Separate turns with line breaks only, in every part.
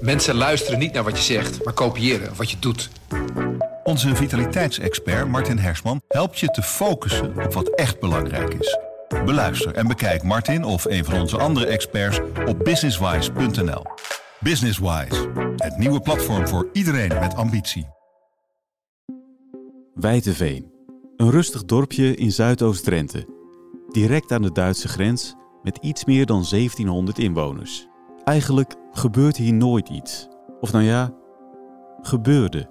Mensen luisteren niet naar wat je zegt, maar kopiëren wat je doet.
Onze vitaliteitsexpert Martin Hersman helpt je te focussen op wat echt belangrijk is. Beluister en bekijk Martin of een van onze andere experts op businesswise.nl. Businesswise, het nieuwe platform voor iedereen met ambitie.
Wijteveen, een rustig dorpje in Zuidoost-Drenthe. Direct aan de Duitse grens met iets meer dan 1700 inwoners. Eigenlijk gebeurt hier nooit iets. Of nou ja, gebeurde.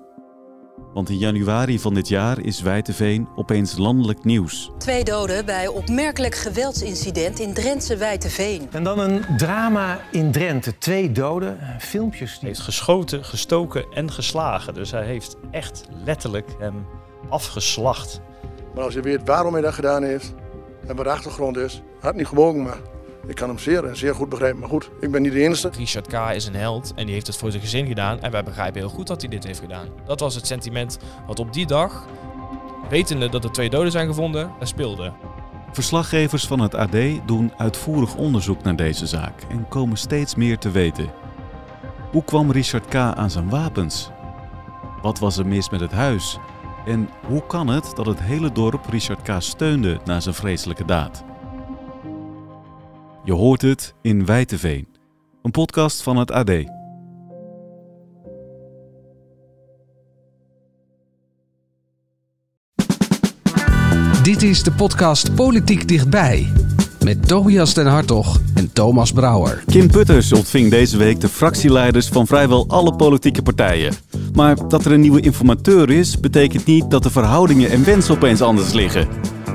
Want in januari van dit jaar is Wijteveen opeens landelijk nieuws.
Twee doden bij opmerkelijk geweldsincident in Drentse Wijteveen.
En dan een drama in Drenthe. Twee doden, filmpjes
Hij
die...
heeft geschoten, gestoken en geslagen. Dus hij heeft echt letterlijk hem afgeslacht.
Maar als je weet waarom hij dat gedaan heeft en wat de achtergrond is, had niet gewogen, maar ik kan hem zeer en zeer goed begrijpen. Maar goed, ik ben niet de enige.
Richard K. is een held en die heeft het voor zijn gezin gedaan. En wij begrijpen heel goed dat hij dit heeft gedaan. Dat was het sentiment wat op die dag, wetende dat er twee doden zijn gevonden, er speelde.
Verslaggevers van het AD doen uitvoerig onderzoek naar deze zaak en komen steeds meer te weten. Hoe kwam Richard K. aan zijn wapens? Wat was er mis met het huis? En hoe kan het dat het hele dorp Richard K. steunde na zijn vreselijke daad? Je hoort het in Wijteveen, een podcast van het AD.
Dit is de podcast Politiek Dichtbij. Met Tobias den Hartog en Thomas Brouwer.
Kim Putters ontving deze week de fractieleiders van vrijwel alle politieke partijen. Maar dat er een nieuwe informateur is, betekent niet dat de verhoudingen en wensen opeens anders liggen.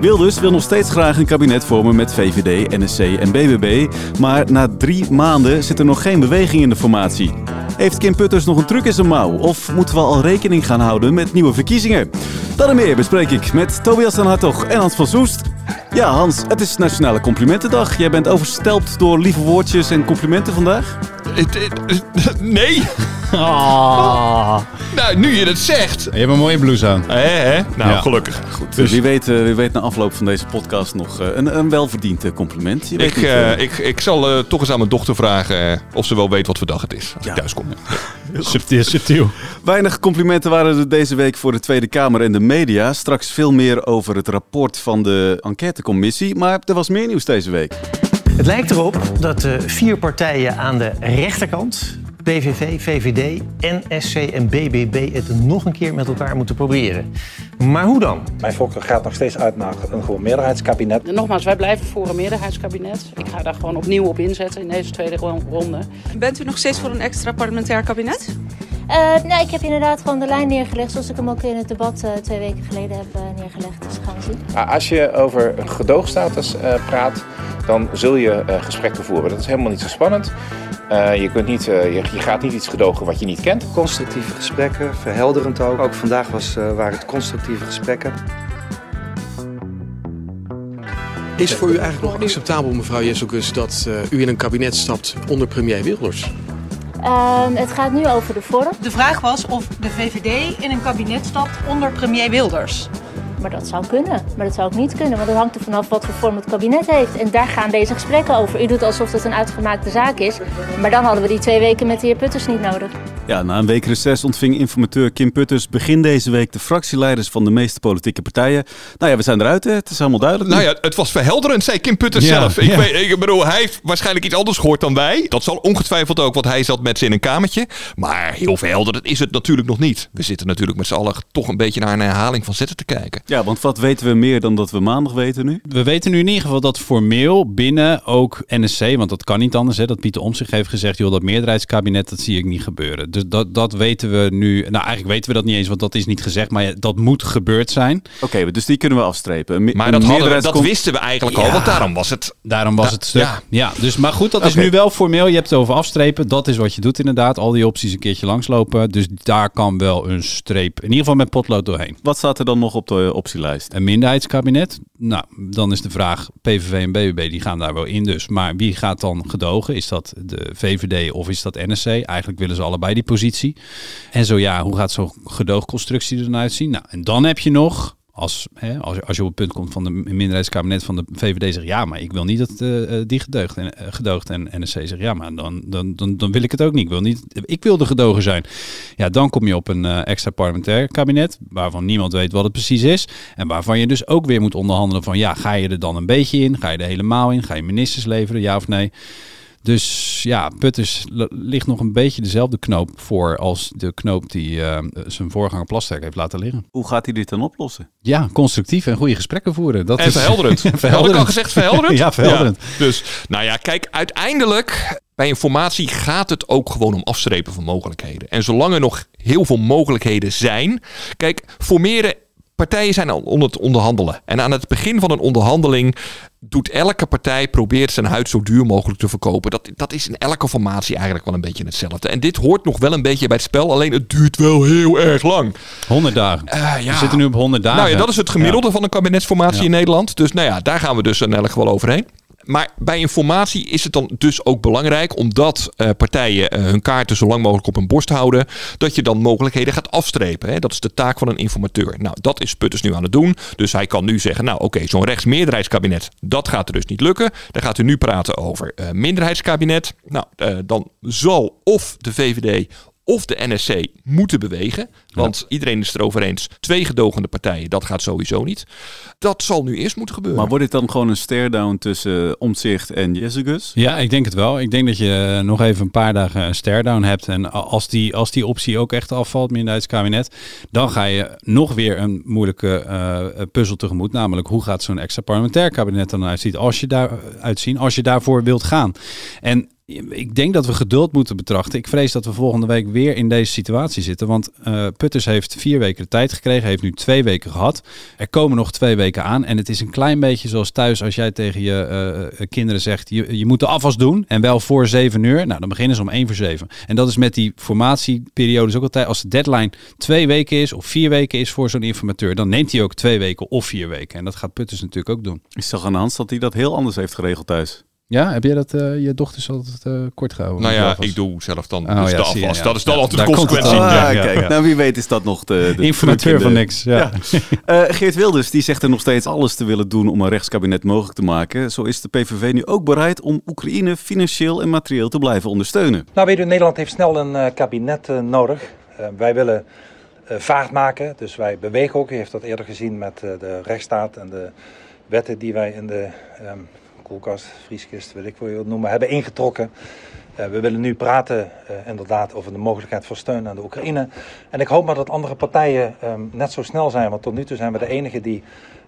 Wilders wil nog steeds graag een kabinet vormen met VVD, NSC en BBB. Maar na drie maanden zit er nog geen beweging in de formatie. Heeft Kim Putters nog een truc in zijn mouw? Of moeten we al rekening gaan houden met nieuwe verkiezingen? Dat en meer bespreek ik met Tobias den Hartog en Hans van Soest. Ja, Hans, het is Nationale Complimentendag. Jij bent overstelpt door lieve woordjes en complimenten vandaag.
Nee.
Ah.
Nou, nu je het zegt.
Je hebt een mooie blouse aan.
Hè, hè? Nou,
Ja.
gelukkig.
Goed, dus wie weet, eh, wie weet na afloop van deze podcast nog eh, een, een welverdiend eh, compliment. Je weet
Ik,
niet,
eh,
eh,
ik, ik zal eh, toch eens aan mijn dochter vragen eh, of ze wel weet wat voor dag het is. Als
Ja.
ik thuis kom.
Subtiel, subtiel.
Weinig complimenten waren er deze week voor de Tweede Kamer en de media. Straks veel meer over het rapport van de enquêtecommissie. Maar er was meer nieuws deze week.
Het lijkt erop dat de vier partijen aan de rechterkant... PVV, VVD, NSC en BBB het nog een keer met elkaar moeten proberen. Maar hoe dan?
Mijn voorkeur gaat nog steeds uit naar een gewoon meerderheidskabinet.
Nogmaals, wij blijven voor een meerderheidskabinet. Ik ga daar gewoon opnieuw op inzetten in deze tweede ro- ronde.
Bent u nog steeds voor een extra parlementair kabinet?
Uh, nou, ik heb inderdaad gewoon de lijn neergelegd zoals ik hem ook in het debat uh, twee weken geleden heb uh, neergelegd. Dus gaan we zien.
Als je over een gedoogstatus uh, praat, dan zul je uh, gesprekken voeren. Dat is helemaal niet zo spannend. Uh, je, kunt niet, uh, je, je, gaat niet iets gedogen wat je niet kent.
Constructieve gesprekken, verhelderend ook. Ook vandaag was, uh, waren het constructieve gesprekken.
Is voor u eigenlijk nog acceptabel, mevrouw Jesselgus, dat u in een kabinet stapt onder premier Wilders?
Uh, het gaat nu over de vorm.
De vraag was of de VVD in een kabinet stapt onder premier Wilders.
Maar dat zou kunnen. Maar dat zou ook niet kunnen. Want dat hangt er vanaf wat voor vorm het kabinet heeft. En daar gaan deze gesprekken over. U doet alsof het een uitgemaakte zaak is. Maar dan hadden we die twee weken met de heer Putters niet nodig.
Ja, na een week reces ontving informateur Kim Putters begin deze week de fractieleiders van de meeste politieke partijen. Nou ja, we zijn eruit, hè? het is helemaal duidelijk.
Nou ja, het was verhelderend, zei Kim Putters
Ja,
zelf. Ik,
ja.
weet, ik bedoel, hij heeft waarschijnlijk iets anders gehoord dan wij. Dat zal ongetwijfeld ook, want hij zat met ze in een kamertje. Maar heel verhelderend is het natuurlijk nog niet. We zitten natuurlijk met z'n allen toch een beetje naar een herhaling van zetten te kijken.
Ja, want wat weten we meer dan dat we maandag weten nu?
We weten nu in ieder geval dat formeel binnen ook NSC, want dat kan niet anders, hè, dat Pieter Omtzigt heeft gezegd, joh, dat meerderheidskabinet, dat zie ik niet gebeuren. Dus dat, dat weten we nu, nou eigenlijk weten we dat niet eens, want dat is niet gezegd, maar dat moet gebeurd zijn.
Oké, dus die kunnen we afstrepen. Me-
Maar dat, hadden we, dat wisten we eigenlijk al, want daarom was het...
Daarom was
Da-
het stuk.
ja.
Ja. dus maar goed, dat is nu wel formeel. Je hebt het over afstrepen. Dat is wat je doet inderdaad. Al die opties een keertje langslopen. Dus daar kan wel een streep, in ieder geval met potlood doorheen.
Wat staat er dan nog op de optielijst?
Een minderheidskabinet. Nou, dan is de vraag, PVV en BBB die gaan daar wel in dus. Maar wie gaat dan gedogen? Is dat de VVD of is dat NSC? Eigenlijk willen ze allebei die positie. En zo ja, hoe gaat zo'n gedoogconstructie er dan uitzien? Nou, en dan heb je nog Als, hè, als, als je op het punt komt van de minderheidskabinet van de VVD zegt ja, maar ik wil niet dat eh, eh, die gedeugt en, eh, gedoogt en NSC zegt ja, maar dan, dan, dan, dan wil ik het ook niet. Ik wil, niet, ik wil de gedogen zijn. Ja, dan kom je op een extra parlementair kabinet waarvan niemand weet wat het precies is en waarvan je dus ook weer moet onderhandelen van ja, ga je er dan een beetje in? Ga je er helemaal in? Ga je ministers leveren? Ja of nee? Dus ja, Putters ligt nog een beetje dezelfde knoop voor als de knoop die eh, zijn voorganger Plasterk heeft laten liggen.
Hoe gaat hij dit dan oplossen?
Ja, constructief en goede gesprekken voeren. Dat
en
is
verhelderend. Had ik al gezegd verhelderend?
ja, verhelderend.
Ja, dus, nou ja, kijk, uiteindelijk bij informatie gaat het ook gewoon om afstrepen van mogelijkheden. En zolang er nog heel veel mogelijkheden zijn. Kijk, formeren partijen zijn al onder het onderhandelen. En aan het begin van een onderhandeling doet elke partij probeert zijn huid zo duur mogelijk te verkopen. Dat, dat is in elke formatie eigenlijk wel een beetje hetzelfde. En dit hoort nog wel een beetje bij het spel, alleen het duurt wel heel erg lang.
100 dagen.
ja.
We zitten nu op 100 dagen.
Nou ja, dat is het gemiddelde
Ja.
van een kabinetsformatie
Ja.
in Nederland. Dus nou ja, daar gaan we dus in elk geval overheen. Maar bij informatie is het dan dus ook belangrijk, omdat eh, partijen eh, hun kaarten zo lang mogelijk op hun borst houden, dat je dan mogelijkheden gaat afstrepen. Hè? Dat is de taak van een informateur. Nou, dat is Putters nu aan het doen. Dus hij kan nu zeggen, nou oké, zo'n rechtsmeerderheidskabinet, dat gaat er dus niet lukken. Dan gaat u nu praten over eh, minderheidskabinet. Nou, dan zal of de VVD of de NSC moeten bewegen. Want iedereen is het erover eens. Twee gedogende partijen, dat gaat sowieso niet. Dat zal nu eerst moeten gebeuren.
Maar wordt dit dan gewoon een stare-down tussen Omtzigt en Jezegus?
Ja, ik denk het wel. Ik denk dat je eh, nog even een paar dagen een stare-down hebt. En als die, als die optie ook echt afvalt, minderheidskabinet, dan ga je nog weer een moeilijke eh, puzzel tegemoet. Namelijk, hoe gaat zo'n extra parlementair kabinet dan uitzien als je, daar, uitzien als je daarvoor wilt gaan? En ik denk dat we geduld moeten betrachten. Ik vrees dat we volgende week weer in deze situatie zitten. Want eh, Putters heeft vier weken de tijd gekregen. Heeft nu twee weken gehad. Er komen nog twee weken aan. En het is een klein beetje zoals thuis als jij tegen je eh, kinderen zegt... Je, je moet de afwas doen en wel voor zeven uur. Nou, dan beginnen ze om één voor zeven. En dat is met die formatieperiodes ook altijd. Als de deadline twee weken is of vier weken is voor zo'n informateur... dan neemt hij ook twee weken of vier weken. En dat gaat Putters natuurlijk ook doen.
Ik zag aan de hand dat hij dat heel anders heeft geregeld thuis.
Ja, heb jij dat eh, je dochters altijd eh, kort gehouden?
Nou ja, ik doe zelf dan
Oh,
dus
ja,
de afwas.
ja.
Dat is dan
Ja,
altijd de consequentie.
al.
Ah,
Ja,
kijk. Nou, wie weet is dat nog de, de
Informateur van
de-
niks, ja.
Eh, Geert Wilders die zegt er nog steeds alles te willen doen om een rechtskabinet mogelijk te maken. Zo is de PVV nu ook bereid om Oekraïne financieel en materieel te blijven ondersteunen.
Nou, weet u, Nederland heeft snel een eh, kabinet nodig. Eh, wij willen eh, vaart maken, dus wij bewegen ook. U heeft dat eerder gezien met eh, de rechtsstaat en de wetten die wij in de ehm, koelkast, vrieskist, weet ik hoe je het noemen, hebben ingetrokken. Eh, we willen nu praten eh, inderdaad over de mogelijkheid voor steun aan de Oekraïne. En ik hoop maar dat andere partijen ehm, net zo snel zijn, want tot nu toe zijn we de enige die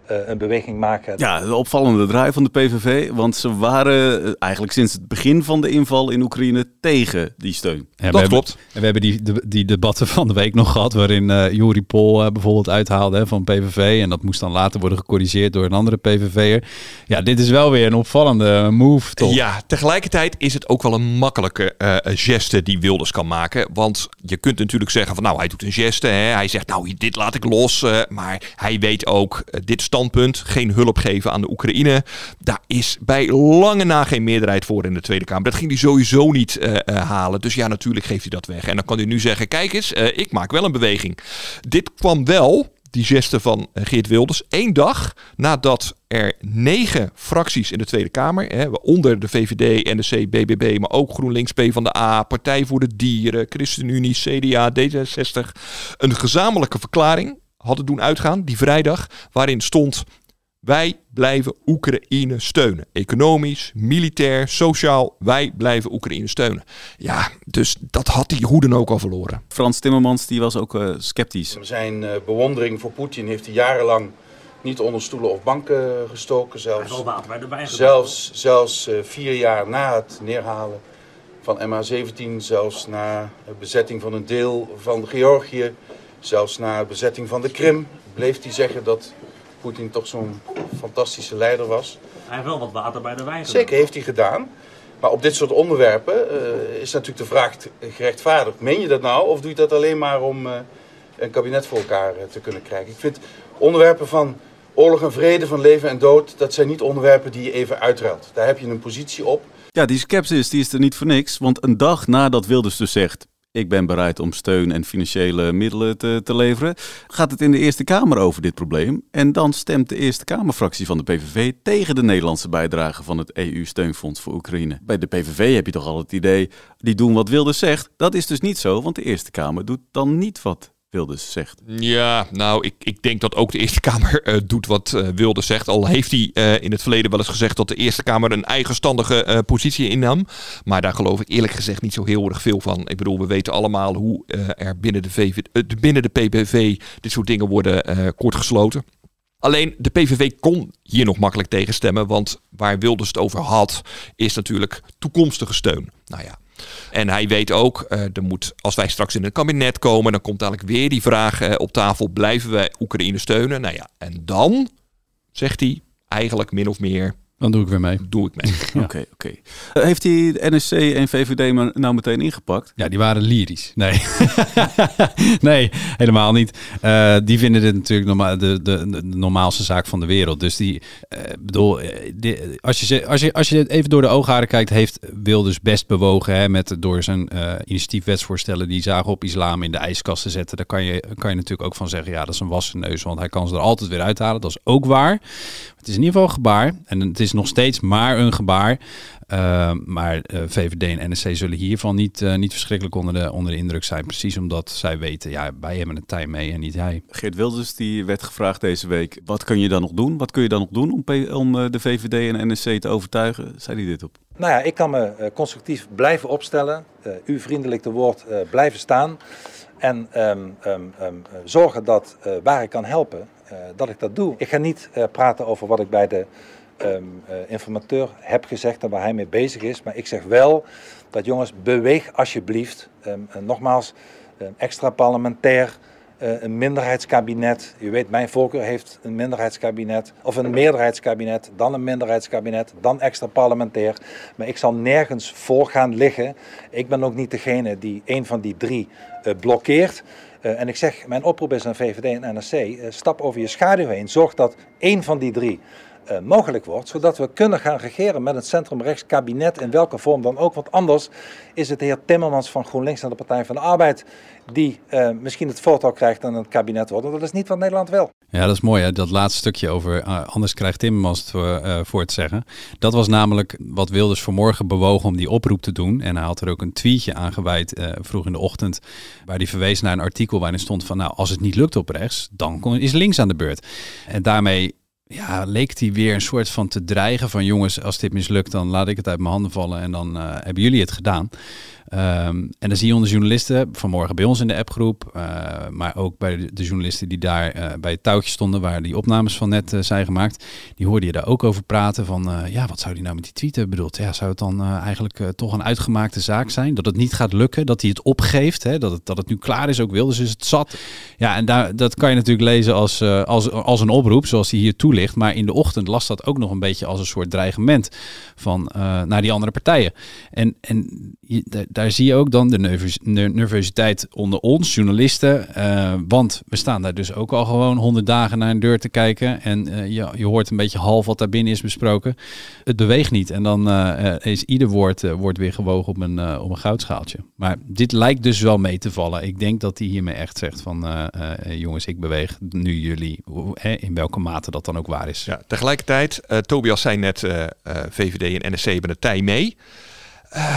een beweging maken.
Ja, de opvallende draai van de PVV, want ze waren eh, eigenlijk sinds het begin van de inval in Oekraïne tegen die steun.
Ja, we hebben- En we hebben die, de- die debatten van de week nog gehad, waarin eh Juri Pol eh, bijvoorbeeld uithaalde hè, van PVV. En dat moest dan later worden gecorrigeerd door een andere PVV'er. Ja, dit is wel weer een opvallende move, toch?
Ja, tegelijkertijd is het ook wel een makkelijke eh, geste die Wilders kan maken. Want je kunt natuurlijk zeggen van nou, hij doet een geste. Hè. Hij zegt nou, dit laat ik los. eh, maar hij weet ook, eh, dit standpunt, geen hulp geven aan de Oekraïne. Daar is bij lange na geen meerderheid voor in de Tweede Kamer. Dat ging hij sowieso niet eh, eh, halen. Dus ja, natuurlijk geeft hij dat weg. En dan kan hij nu zeggen, kijk eens, eh, ik maak wel een beweging. Dit kwam wel die geste van Geert Wilders. één dag nadat er negen fracties in de Tweede Kamer, hè, onder de VVD, NSC, BBB, maar ook GroenLinks, PvdA, Partij voor de Dieren, ChristenUnie, CDA, D66, een gezamenlijke verklaring hadden doen uitgaan, die vrijdag, waarin stond... Wij blijven Oekraïne steunen. Economisch, militair, sociaal. Wij blijven Oekraïne steunen. Ja, dus dat had hij hoe dan ook al verloren.
Frans Timmermans die was ook eh, sceptisch.
Zijn eh, bewondering voor Poetin heeft hij jarenlang niet onder stoelen of banken gestoken. Zelfs, zelfs, zelfs eh, vier jaar na het neerhalen van MH17, zelfs na de bezetting van een deel van Georgië, zelfs na de bezetting van de Krim, bleef hij zeggen dat Poetin toch zo'n fantastische leider was.
Hij heeft wel wat water bij de wijn.
Zeker heeft hij gedaan. Maar op dit soort onderwerpen eh, is natuurlijk de vraag gerechtvaardigd. Meen je dat nou of doe je dat alleen maar om eh, een kabinet voor elkaar eh, te kunnen krijgen? Ik vind onderwerpen van oorlog en vrede, van leven en dood, dat zijn niet onderwerpen die je even uitruilt. Daar heb je een positie op.
Ja, die skepsis die is er niet voor niks, want een dag nadat Wilders dus zegt... ik ben bereid om steun en financiële middelen te, te leveren. Gaat het in de Eerste Kamer over dit probleem? En dan stemt de Eerste Kamerfractie van de PVV tegen de Nederlandse bijdrage van het EU-steunfonds voor Oekraïne. Bij de PVV heb je toch al het idee, die doen wat Wilders zegt. Dat is dus niet zo, want de Eerste Kamer doet dan niet wat Wilders zegt.
Ja, nou, ik, ik denk dat ook de Eerste Kamer eh, doet wat uh, Wilders zegt. Al heeft hij eh, in het verleden wel eens gezegd dat de Eerste Kamer een eigenstandige positie innam. Maar daar geloof ik eerlijk gezegd niet zo heel erg veel van. Ik bedoel, we weten allemaal hoe er binnen de, VV, binnen de PPV dit soort dingen worden kort gesloten. Alleen de PVV kon hier nog makkelijk tegen stemmen, want waar Wilders het over had, is natuurlijk toekomstige steun. Nou ja, en hij weet ook, uh, er moet, als wij straks in een kabinet komen, dan komt dadelijk weer die vraag uh, op tafel: blijven wij Oekraïne steunen? Nou ja, en dan zegt hij eigenlijk min of meer:
dan doe ik weer mee.
Doe ik mee.
Oké, oké. Heeft hij de NSC en VVD nou meteen ingepakt?
Ja, die waren lyrisch. Nee, nee helemaal niet. Uh, die vinden dit natuurlijk normaal, de, de, de, normaalste zaak van de wereld. Dus die, uh, bedoel, die, als, je, als, je, als je even door de oogharen kijkt, heeft Wilders best bewogen hè, met, door zijn uh, initiatiefwetsvoorstellen die zagen op islam in de ijskast te zetten. Daar kan je, kan je natuurlijk ook van zeggen, ja, dat is een wassen neus, want hij kan ze er altijd weer uithalen. Dat is ook waar. Het is in ieder geval een gebaar. En het is nog steeds maar een gebaar. Uh, maar uh, eh, VVD en NSC zullen hiervan niet, uh, niet verschrikkelijk onder de, onder de indruk zijn. Precies omdat zij weten, ja, wij hebben het tijd mee en niet hij.
Geert Wilders die werd gevraagd deze week, wat kun je dan nog doen? Wat kun je dan nog doen om, om de VVD en NSC te overtuigen? Zei hij dit op?
Nou ja, ik kan me constructief blijven opstellen, u vriendelijk te woord blijven staan. En um, um, um, zorgen dat waar ik kan helpen, dat ik dat doe. Ik ga niet praten over wat ik bij de um, uh, informateur heb gezegd en waar hij mee bezig is. Maar ik zeg wel dat jongens, beweeg alsjeblieft. Um, nogmaals, um, extra parlementair, een minderheidskabinet. U weet, mijn voorkeur heeft een minderheidskabinet, of een meerderheidskabinet, dan een minderheidskabinet, dan extra parlementair. Maar ik zal nergens voor gaan liggen. Ik ben ook niet degene die een van die drie blokkeert. Uh, en ik zeg, mijn oproep is aan VVD en NRC, uh, stap over je schaduw heen. Zorg dat één van die drie uh, mogelijk wordt, zodat we kunnen gaan regeren met het centrumrechts kabinet in welke vorm dan ook. Want anders is het de heer Timmermans van GroenLinks en de Partij van de Arbeid die uh, misschien het voortouw krijgt aan het kabinet wordt. dat is niet wat Nederland wil.
Ja, dat is mooi hè? dat laatste stukje over uh, anders krijgt Timmermans het voor, het zeggen. Dat was namelijk wat Wilders vanmorgen bewogen om die oproep te doen. En hij had er ook een tweetje aan gewijd vroeg in de ochtend, waar hij verwees naar een artikel waarin stond van nou, als het niet lukt op rechts, dan is links aan de beurt. En daarmee ja, leek hij weer een soort van te dreigen van jongens, als dit mislukt, dan laat ik het uit mijn handen vallen en dan uh, hebben jullie het gedaan. Um, en dan zie je onder journalisten, vanmorgen bij ons in de appgroep, uh, maar ook bij de, journalisten die daar uh, bij het touwtje stonden, waar die opnames van net uh, zijn gemaakt, die hoorde je daar ook over praten van, ja, wat zou die nou met die tweet hebben bedoeld? Ja, zou het dan eigenlijk toch een uitgemaakte zaak zijn? Dat het niet gaat lukken, dat hij het opgeeft, hè? Dat, het, dat het nu klaar is ook wil, dus is het zat. Ja, en daar, dat kan je natuurlijk lezen als, als, als een oproep, zoals hij hier toelicht, maar in de ochtend las dat ook nog een beetje als een soort dreigement van, naar die andere partijen. En, en daar zie je ook dan de nervositeit onder ons, journalisten. Uh, want we staan daar dus ook al gewoon honderd dagen naar een deur te kijken. En uh, je, je hoort een beetje half wat daar binnen is besproken. Het beweegt niet. En dan uh, is ieder woord wordt weer gewogen op een, op een goudschaaltje. Maar dit lijkt dus wel mee te vallen. Ik denk dat hij hiermee echt zegt van jongens, ik beweeg nu jullie. in welke mate dat dan ook waar is.
Ja, tegelijkertijd, Tobias zei net, VVD en NSC hebben het tij mee.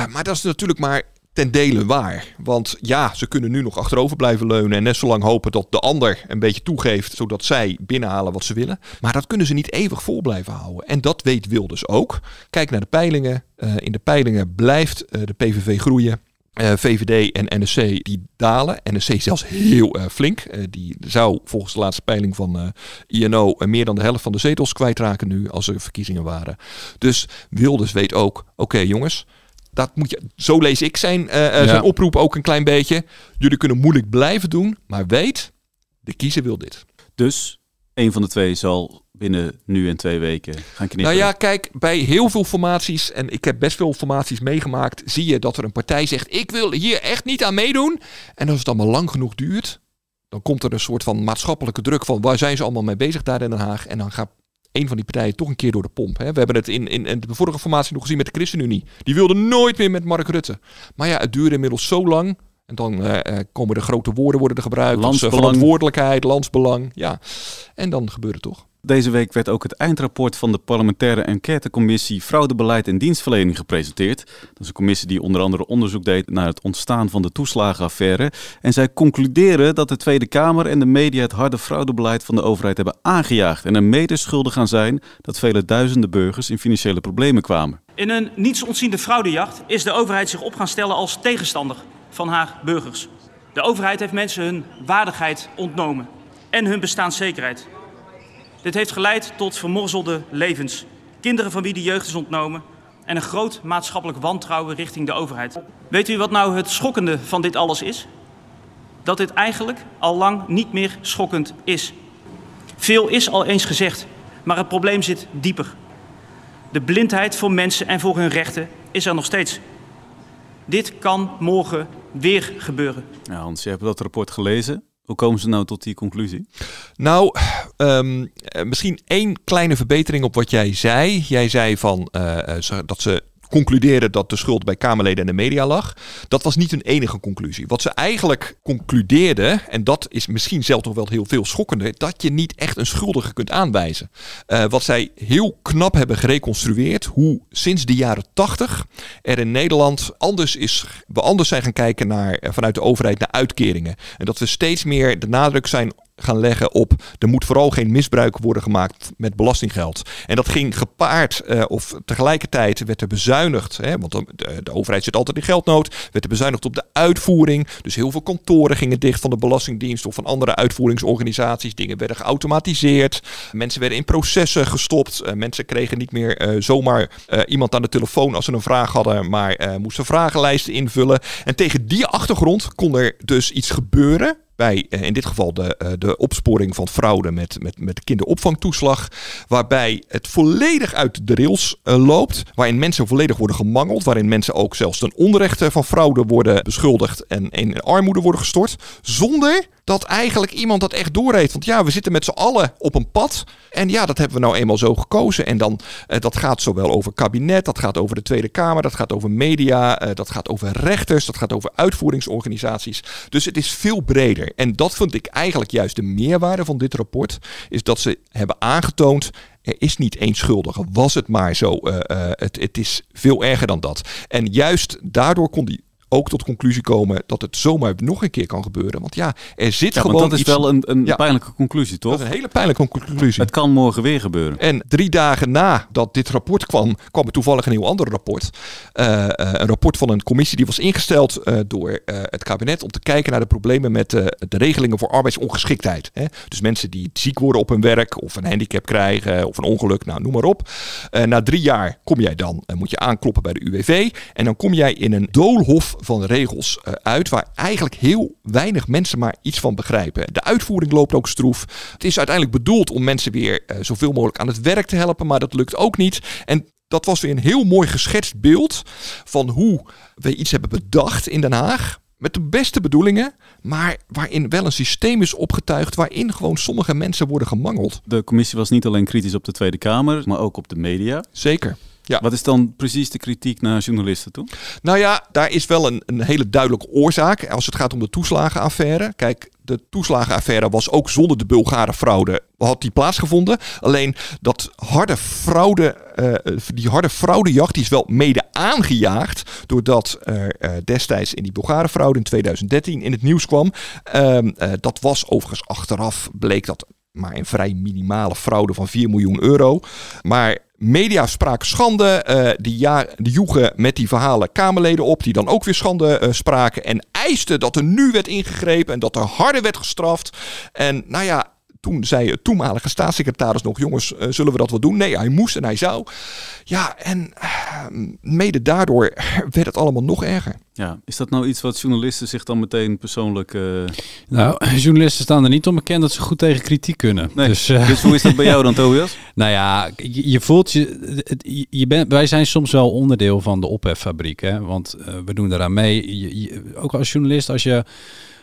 Maar dat is natuurlijk maar ten dele waar. Want ja, ze kunnen nu nog achterover blijven leunen en net zo lang hopen dat de ander een beetje toegeeft, zodat zij binnenhalen wat ze willen. Maar dat kunnen ze niet eeuwig vol blijven houden. En dat weet Wilders ook. Kijk naar de peilingen. Uh, in de peilingen blijft uh, de PVV groeien. Uh, VVD en NSC die dalen. NSC zelfs heel flink. Die zou volgens de laatste peiling van INO meer dan de helft van de zetels kwijtraken nu als er verkiezingen waren. Dus Wilders weet ook, oké jongens, dat moet je, zo lees ik zijn, uh, zijn oproep ook een klein beetje. Jullie kunnen moeilijk blijven doen, maar weet, de kiezer wil dit.
Dus een van de twee zal binnen nu en twee weken gaan knippen.
Nou ja, kijk, bij heel veel formaties, en ik heb best veel formaties meegemaakt, zie je dat er een partij zegt, ik wil hier echt niet aan meedoen. En als het allemaal lang genoeg duurt, dan komt er een soort van maatschappelijke druk van, waar zijn ze allemaal mee bezig daar in Den Haag? En dan gaat een van die partijen toch een keer door de pomp. Hè. We hebben het in, in, in, de vorige formatie nog gezien met de ChristenUnie. Die wilde nooit meer met Mark Rutte. Maar ja, het duurde inmiddels zo lang. En dan eh, eh, komen de grote woorden worden er gebruikt. als,
Landsbelang.
verantwoordelijkheid, landsbelang. Ja. En dan gebeurt het toch.
Deze week werd ook het eindrapport van de parlementaire enquêtecommissie Fraudebeleid en Dienstverlening gepresenteerd. Dat is een commissie die onder andere onderzoek deed naar het ontstaan van de toeslagenaffaire. En zij concluderen dat de Tweede Kamer en de media het harde fraudebeleid van de overheid hebben aangejaagd. En er mede schuldig aan zijn dat vele duizenden burgers in financiële problemen kwamen.
In een nietsontziende fraudejacht is de overheid zich op gaan stellen als tegenstander van haar burgers. De overheid heeft mensen hun waardigheid ontnomen en hun bestaanszekerheid. Dit heeft geleid tot vermorzelde levens, kinderen van wie de jeugd is ontnomen en een groot maatschappelijk wantrouwen richting de overheid. Weet u wat nou het schokkende van dit alles is? Dat dit eigenlijk al lang niet meer schokkend is. Veel is al eens gezegd, maar het probleem zit dieper. De blindheid voor mensen en voor hun rechten is er nog steeds. Dit kan morgen weer gebeuren.
Ja, Hans, je hebt dat rapport gelezen. Hoe komen ze nou tot die conclusie?
Nou, ehm, eh, misschien één kleine verbetering op wat jij zei. Jij zei van, eh, eh, dat ze concluderen dat de schuld bij Kamerleden en de media lag. Dat was niet hun enige conclusie. Wat ze eigenlijk concludeerden, en dat is misschien zelf toch wel heel veel schokkender, dat je niet echt een schuldige kunt aanwijzen. Wat zij heel knap hebben gereconstrueerd, hoe sinds de jaren 80 er in Nederland anders is, we anders zijn gaan kijken naar, vanuit de overheid naar uitkeringen. En dat we steeds meer de nadruk zijn gaan leggen op er moet vooral geen misbruik worden gemaakt met belastinggeld. En dat ging gepaard eh, of tegelijkertijd werd er bezuinigd, hè, want de, de, overheid zit altijd in geldnood, werd er bezuinigd op de uitvoering. Dus heel veel kantoren gingen dicht van de Belastingdienst of van andere uitvoeringsorganisaties. Dingen werden geautomatiseerd. Mensen werden in processen gestopt. Eh, mensen kregen niet meer eh, zomaar iemand aan de telefoon als ze een vraag hadden, maar moesten vragenlijsten invullen. En tegen die achtergrond kon er dus iets gebeuren bij eh, in dit geval de, eh, de opsporing van fraude met, met, met de kinderopvangtoeslag. Waarbij het volledig uit de rails eh, loopt. Waarin mensen volledig worden gemangeld. Waarin mensen ook zelfs ten onrechte van fraude worden beschuldigd. En in armoede worden gestort. Zonder dat eigenlijk iemand dat echt doorheeft. Want ja, we zitten met z'n allen op een pad. En ja, dat hebben we nou eenmaal zo gekozen. En dan, eh, dat gaat zowel over kabinet, dat gaat over de Tweede Kamer, dat gaat over media, eh, dat gaat over rechters, dat gaat over uitvoeringsorganisaties. Dus het is veel breder. En dat vind ik eigenlijk juist de meerwaarde van dit rapport. Is dat ze hebben aangetoond. Er is niet één schuldige. Was het maar zo. eh, het, het is veel erger dan dat. En juist daardoor kon die ook tot conclusie komen dat het zomaar nog een keer kan gebeuren. Want ja, er zit
Ja,
gewoon
dat is
iets-
wel een, een
Ja.
pijnlijke conclusie, toch?
Dat is een hele pijnlijke conclusie.
Het kan morgen weer gebeuren.
En drie dagen nadat dit rapport kwam, kwam er toevallig een heel ander rapport. Eh, eh, een rapport van een commissie die was ingesteld eh, door het kabinet om te kijken naar de problemen met de regelingen voor arbeidsongeschiktheid. Hè? Dus mensen die ziek worden op hun werk of een handicap krijgen of een ongeluk, nou noem maar op. Na drie jaar kom jij dan, moet je aankloppen bij de UWV en dan kom jij in een doolhof van regels eh, uit waar eigenlijk heel weinig mensen maar iets van begrijpen. De uitvoering loopt ook stroef. Het is uiteindelijk bedoeld om mensen weer eh, zoveel mogelijk aan het werk te helpen, maar dat lukt ook niet. En dat was weer een heel mooi geschetst beeld van hoe we iets hebben bedacht in Den Haag. Met de beste bedoelingen, maar waarin wel een systeem is opgetuigd waarin gewoon sommige mensen worden gemangeld.
De commissie was niet alleen kritisch op de Tweede Kamer, maar ook op de media.
Zeker. Ja.
Wat is dan precies de kritiek naar journalisten toe?
Nou ja, daar is wel een, een hele duidelijke oorzaak als het gaat om de toeslagenaffaire. Kijk, de toeslagenaffaire was ook zonder de Bulgare fraude had die plaatsgevonden. Alleen dat harde fraude, eh, die harde fraudejacht, die is wel mede aangejaagd doordat er eh, destijds in die Bulgare fraude in 2013 in het nieuws kwam. Ehm, eh, dat was overigens achteraf bleek dat maar een vrij minimale fraude van 4 miljoen euro. Maar media spraken schande. eh, die, joegen met die verhalen Kamerleden op, die dan ook weer schande eh, spraken. En eisten dat er nu werd ingegrepen en dat er harder werd gestraft. En nou ja. Toen zei het toenmalige staatssecretaris nog: jongens, eh, zullen we dat wel doen? Nee, hij moest en hij zou. Ja, en eh, mede daardoor werd het allemaal nog erger.
Ja, is dat nou iets wat journalisten zich dan meteen persoonlijk... eh,
Nou, journalisten staan er niet om bekend dat ze goed tegen kritiek kunnen.
Nee.
Dus, eh,
Dus hoe is dat bij jou dan, Tobias?
nou ja, je, je voelt je, het- je, bent, wij zijn soms wel onderdeel van de opheffabriek. Hè? Want we doen daaraan mee. Je, je- ook als journalist, als je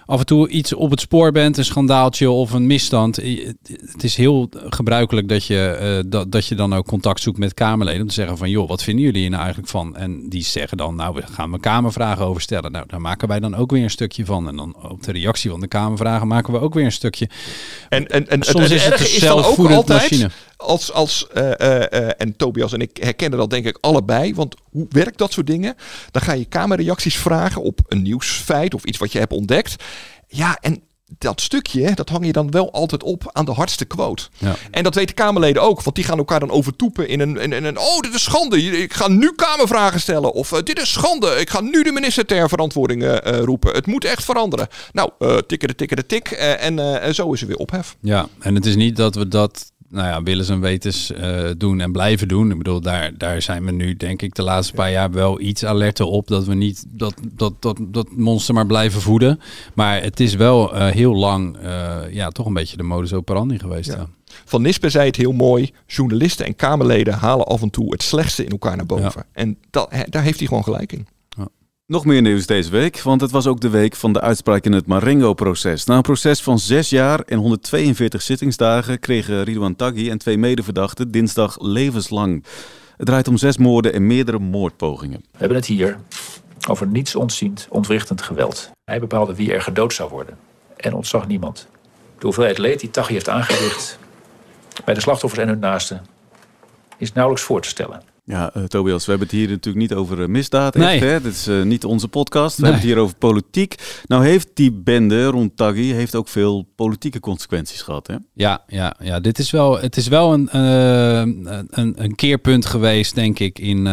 af en toe iets op het spoor bent, een schandaaltje of een misstand. Het is heel gebruikelijk dat je, eh, dat, dat je dan ook contact zoekt met Kamerleden. Om te zeggen van, joh, wat vinden jullie hier nou eigenlijk van? En die zeggen dan, nou, we gaan mijn Kamervragen over stellen. Nou, daar maken wij dan ook weer een stukje van. En dan op de reactie van de Kamervragen maken we ook weer een stukje.
En, en, en
Soms
het,
is het een
is altijd,
machine.
Als, als eh, eh, eh, en Tobias en ik herkennen dat denk ik allebei, want hoe werkt dat soort dingen? Dan ga je kamerreacties vragen op een nieuwsfeit of iets wat je hebt ontdekt. Ja, en dat stukje, dat hang je dan wel altijd op aan de hardste quote.
Ja.
En dat weten Kamerleden ook, want die gaan elkaar dan overtoepen in een, in, in een oh, dit is schande, ik ga nu Kamervragen stellen. Of dit is schande, ik ga nu de minister ter verantwoording roepen. Het moet echt veranderen. Nou, eh tikken de tikken de tik en zo is er weer ophef.
Ja, en het is niet dat we dat, nou ja, willens en wetens eh, doen en blijven doen. Ik bedoel, daar, daar zijn we nu, denk ik, de laatste paar jaar wel iets alerter op. Dat we niet dat, dat, dat, dat monster maar blijven voeden. Maar het is wel eh, heel lang, eh, ja, toch een beetje de modus operandi geweest. Ja.
Van Nispen zei het heel mooi. Journalisten en Kamerleden halen af en toe het slechtste in elkaar naar boven. En dat, daar heeft hij gewoon gelijk in.
Nog meer nieuws deze week, want het was ook de week van de uitspraak in het Marengo-proces. Na een proces van zes jaar en 142 zittingsdagen kregen Ridwan Taghi en twee medeverdachten dinsdag levenslang. Het draait om zes moorden en meerdere moordpogingen.
We hebben het hier over niets ontziend, ontwrichtend geweld. Hij bepaalde wie er gedood zou worden en ontzag niemand. De hoeveelheid leed die Taghi heeft aangericht bij de slachtoffers en hun naasten is nauwelijks voor te stellen.
Ja, eh, Tobias, we hebben het hier natuurlijk niet over eh, misdaad.
Nee.
Echt, hè? Dit is eh, niet onze podcast. We
Nee.
hebben het hier over politiek. Nou heeft die bende rond Taghi heeft ook veel politieke consequenties gehad. Hè?
Ja, ja, ja, dit is wel, het is wel een, een, een keerpunt geweest, denk ik, in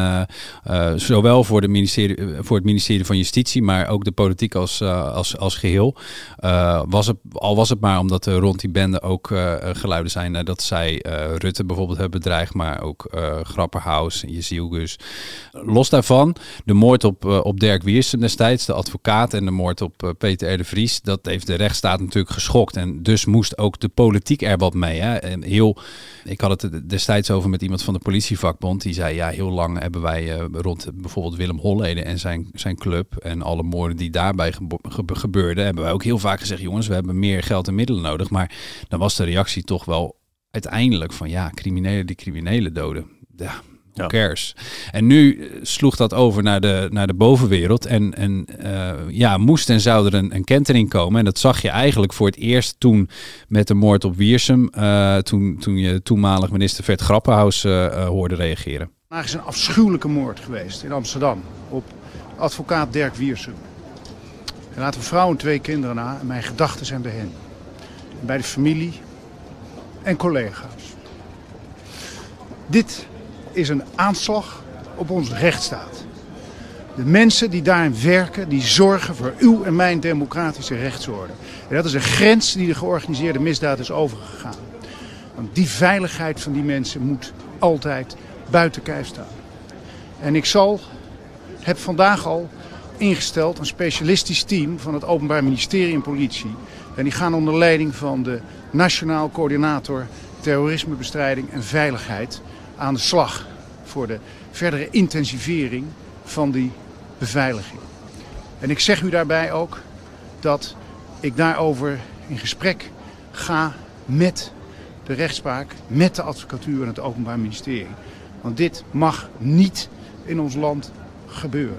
zowel voor, de ministerie, voor het ministerie van Justitie, maar ook de politiek als, als, als geheel. Eh, was het, al was het maar omdat er rond die bende ook geluiden zijn dat zij Rutte bijvoorbeeld hebben bedreigd, maar ook eh Grapperhaus, Jezielgus. Los daarvan, de moord op, eh, op Dirk Wiersum destijds, de advocaat, en de moord op eh, Peter R. de Vries, dat heeft de rechtsstaat natuurlijk geschokt. En dus moest ook de politiek er wat mee. Hè? En heel, ik had het destijds over met iemand van de politievakbond. Die zei, ja, heel lang hebben wij eh, rond bijvoorbeeld Willem Holleden en zijn, zijn club en alle moorden die daarbij gebeurden, hebben wij ook heel vaak gezegd, jongens, we hebben meer geld en middelen nodig. Maar dan was de reactie toch wel uiteindelijk van, ja, criminelen die criminelen doden. Ja, Who cares? En nu eh, sloeg dat over naar de, naar de bovenwereld. En, en eh, ja, moest en zou er een, een kentering komen. En dat zag je eigenlijk voor het eerst toen met de moord op Wiersum. eh, toen, toen je toenmalig minister Vert Grappenhaus hoorde reageren.
Vandaag is een afschuwelijke moord geweest in Amsterdam op advocaat Dirk Wiersum. Hij laat een vrouw en twee kinderen na en mijn gedachten zijn bij hen. En bij de familie en collega's. Dit is een aanslag op onze rechtsstaat. De mensen die daarin werken, die zorgen voor uw en mijn democratische rechtsorde. En dat is een grens die de georganiseerde misdaad is overgegaan. Want die veiligheid van die mensen moet altijd buiten kijf staan. En ik zal, heb vandaag al ingesteld een specialistisch team van het Openbaar Ministerie en Politie. En die gaan onder leiding van de Nationaal Coördinator Terrorismebestrijding en Veiligheid aan de slag voor de verdere intensivering van die beveiliging. En ik zeg u daarbij ook dat ik daarover in gesprek ga met de rechtspraak, met de advocatuur en het Openbaar Ministerie. Want dit mag niet in ons land gebeuren.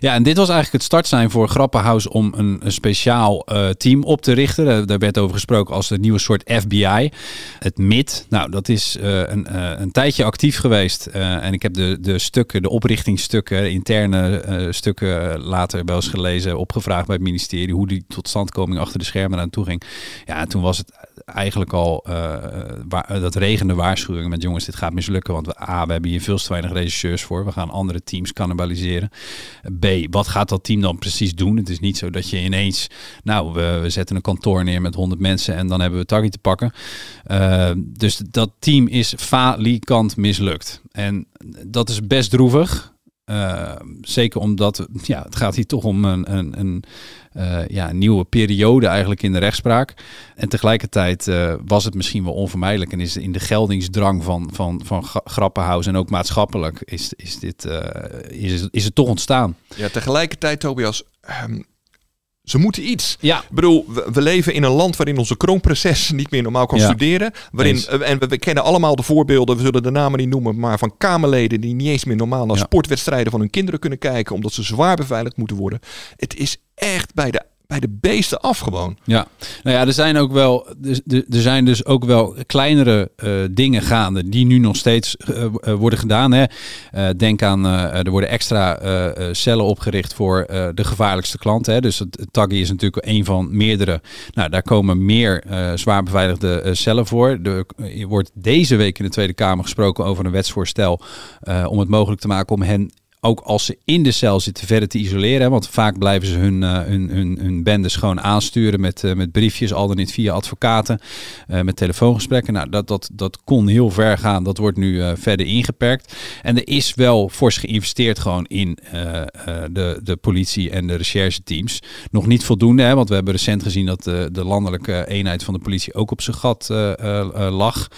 Ja, en dit was eigenlijk het startsein voor Grappenhaus om een, een speciaal eh, team op te richten. Daar, daar werd over gesproken als een nieuwe soort FBI. Het MIT, nou dat is eh, een, eh, een tijdje actief geweest. Eh, en ik heb de, de stukken, de oprichtingsstukken, interne eh, stukken later wel eens gelezen, opgevraagd bij het ministerie hoe die totstandkoming achter de schermen aan toe ging. Ja, en toen was het eigenlijk al, eh, dat regende waarschuwingen met jongens, dit gaat mislukken. Want we hebben hier veel te weinig regisseurs voor. We gaan andere teams cannibaliseren. B, wat gaat dat team dan precies doen? Het is niet zo dat je ineens, nou, we, zetten een kantoor neer met 100 mensen en dan hebben we Taggy te pakken. Uh, dus dat team is falikant mislukt. En dat is best droevig. Uh, zeker omdat ja, het gaat hier toch om een, een, een uh, ja, nieuwe periode eigenlijk in de rechtspraak. En tegelijkertijd uh, was het misschien wel onvermijdelijk. En is in de geldingsdrang van, van, van Grappenhuis en ook maatschappelijk is, is, dit, uh, is, is het toch ontstaan.
Ja, tegelijkertijd Tobias, um, Ze moeten iets.
Ja.
Ik bedoel, we, we leven in een land waarin onze kroonprinses niet meer normaal kan
Ja.
studeren. Waarin,
Eens.
eh, en we, we kennen allemaal de voorbeelden, we zullen de namen niet noemen, maar van Kamerleden die niet eens meer normaal naar
Ja.
sportwedstrijden van hun kinderen kunnen kijken, omdat ze zwaar beveiligd moeten worden. Het is echt bij de, bij de beesten af gewoon.
Ja, nou ja, er zijn ook wel, er, er- er zijn dus ook wel kleinere eh, dingen gaande die nu nog steeds eh, eh, worden gedaan. Hè. Denk aan, er worden extra cellen opgericht voor de gevaarlijkste klanten. Hè. Dus het, Taggi is natuurlijk een van meerdere. Nou, daar komen meer zwaar beveiligde cellen voor. Er wordt deze week in de Tweede Kamer gesproken over een wetsvoorstel om het mogelijk te maken om hen ook als ze in de cel zitten verder te isoleren. Want vaak blijven ze hun, eh, hun, hun, hun bendes gewoon aansturen met, eh, met briefjes, al dan niet via advocaten, eh, met telefoongesprekken. Nou, dat, dat, dat kon heel ver gaan. Dat wordt nu verder ingeperkt. En er is wel fors geïnvesteerd gewoon in de, de politie en de rechercheteams. Nog niet voldoende, hè, want we hebben recent gezien dat de, de landelijke eenheid van de politie ook op zijn gat lag.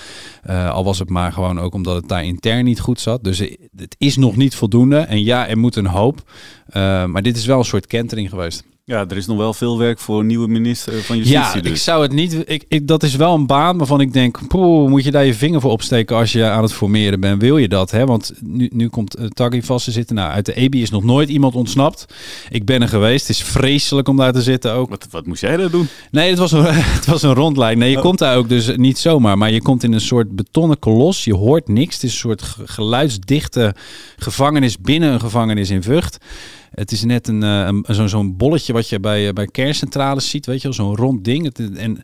Al was het maar gewoon ook omdat het daar intern niet goed zat. Dus het is nog niet voldoende. En ja, er moet een hoop. Eh, maar dit is wel een soort kentering geweest.
Ja, er is nog wel veel werk voor een nieuwe minister van Justitie.
Ja,
dus.
ik zou het niet. Ik, ik, dat is wel een baan waarvan ik denk, poeh, moet je daar je vinger voor opsteken als je aan het formeren bent? Wil je dat? Hè? Want nu, nu komt uh, Taggi vast te zitten. Nou, uit de EBI is nog nooit iemand ontsnapt. Ik ben er geweest. Het is vreselijk om daar te zitten ook.
Wat, wat moest jij daar doen?
Nee, het was een, het was een rondlijn. Nee, je
Oh.
komt daar ook dus niet zomaar. Maar je komt in een soort betonnen kolos. Je hoort niks. Het is een soort ge- geluidsdichte gevangenis binnen een gevangenis in Vught. Het is net een, eh, een, zo'n bolletje wat je bij, eh, bij kerncentrales ziet, weet je wel, zo'n rond ding. Het, en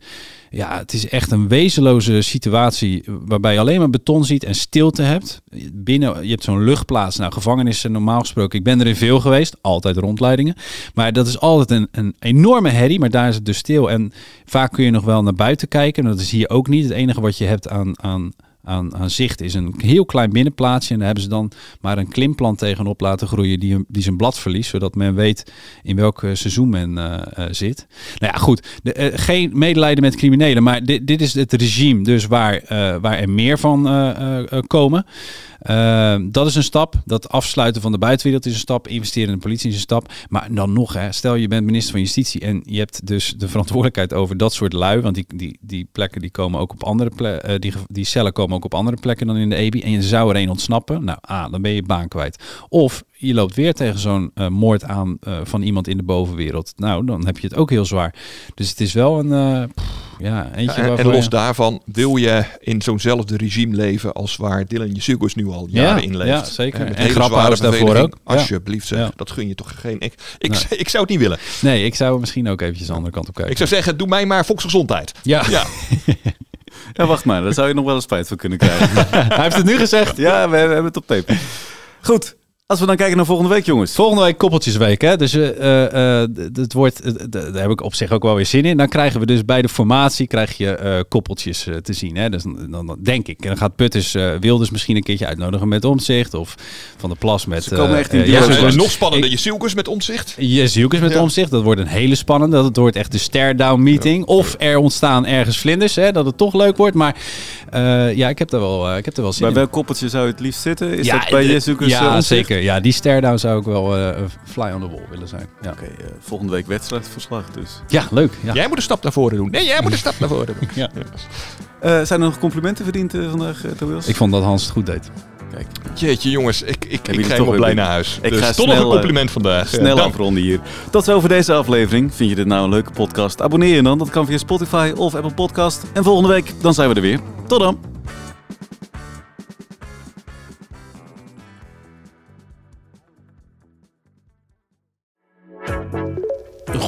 ja, het is echt een wezenloze situatie waarbij je alleen maar beton ziet en stilte hebt. Binnen, je hebt zo'n luchtplaats. Nou, gevangenissen normaal gesproken, ik ben er in veel geweest, altijd rondleidingen. Maar dat is altijd een, een enorme herrie, maar daar is het dus stil. En vaak kun je nog wel naar buiten kijken, en dat is hier ook niet. Het enige wat je hebt aan... aan aan, aan zicht is een heel klein binnenplaatsje. En daar hebben ze dan maar een klimplant tegenop laten groeien die, die zijn blad verliest. Zodat men weet in welk eh, seizoen men eh, eh, zit. Nou ja, goed. Geen medelijden met criminelen. Maar dit, dit is het regime dus waar, waar er meer van komen. Uh, dat is een stap. Dat afsluiten van de buitenwereld is een stap. Investeren in de politie is een stap. Maar dan nog, hè, stel je bent minister van Justitie en je hebt dus de verantwoordelijkheid over dat soort lui. Want die, die, die plekken die komen ook op andere plekken. Uh, die, die cellen komen ook op andere plekken dan in de EBI. En je zou er een ontsnappen. Nou, ah, dan ben je baan kwijt. Of je loopt weer tegen zo'n uh, moord aan uh, van iemand in de bovenwereld. Nou, dan heb je het ook heel zwaar. Dus het is wel een. Pff, ja, eentje
ja, en,
en
los
je...
daarvan, wil je in zo'nzelfde regime leven als waar Dylan Jesugus nu al jaren
ja,
in leeft?
Ja, zeker.
Met
en Grappenhuis daarvoor ook.
Alsjeblieft, zeg. Ja. dat gun je toch geen... Ik, ik, nee. ik zou het niet willen.
Nee, ik zou misschien ook eventjes de andere kant op kijken.
Ik zou zeggen, doe mij maar volksgezondheid.
Ja.
ja.
ja, wacht maar. Daar zou je nog wel eens spijt van kunnen krijgen.
Hij heeft het nu gezegd.
Ja, we, we hebben het op tape. Goed, als we dan kijken naar volgende week, jongens.
Volgende week koppeltjesweek. Hè? Dus uh, uh, het wordt, uh, daar heb ik op zich ook wel weer zin in. Dan krijgen we dus bij de formatie krijg je koppeltjes te zien. Hè? Dus dan, dan, denk ik. En dan gaat Putters Wilders misschien een keertje uitnodigen met omzicht. Of Van de Plas met...
Ze komen echt in
ja, ja, Nog spannender, Jezielkes met omzicht.
Jezielkes met ja. omzicht. Dat wordt een hele spannende. Dat wordt echt de stare-down meeting. Ja. Of er ontstaan ergens vlinders. Hè? Dat het toch leuk wordt. Maar ja, ik heb er wel, ik heb er wel zin
bij
in.
Bij welk koppeltje zou je het liefst zitten? Is dat bij Jezielkes
Ja, zeker. Ja, die stare-down zou ik wel uh, fly on the wall willen zijn. Ja.
Oké, okay, uh, volgende week wedstrijdverslag dus.
Ja, leuk. Ja.
Jij moet een stap naar voren doen. Nee, jij moet een stap naar voren doen.
ja.
Uh, zijn er nog complimenten verdiend vandaag, uh, Tobias?
Ik vond dat Hans het goed deed.
Kijk. Jeetje jongens, ik, ik, ik ga helemaal blij naar huis.
Ik
dus
ga
toch een compliment vandaag.
Snel afronden hier. Tot zo voor deze aflevering. Vind je dit nou een leuke podcast? Abonneer je dan. Dat kan via Spotify of Apple Podcast. En volgende week, dan zijn we er weer. Tot dan.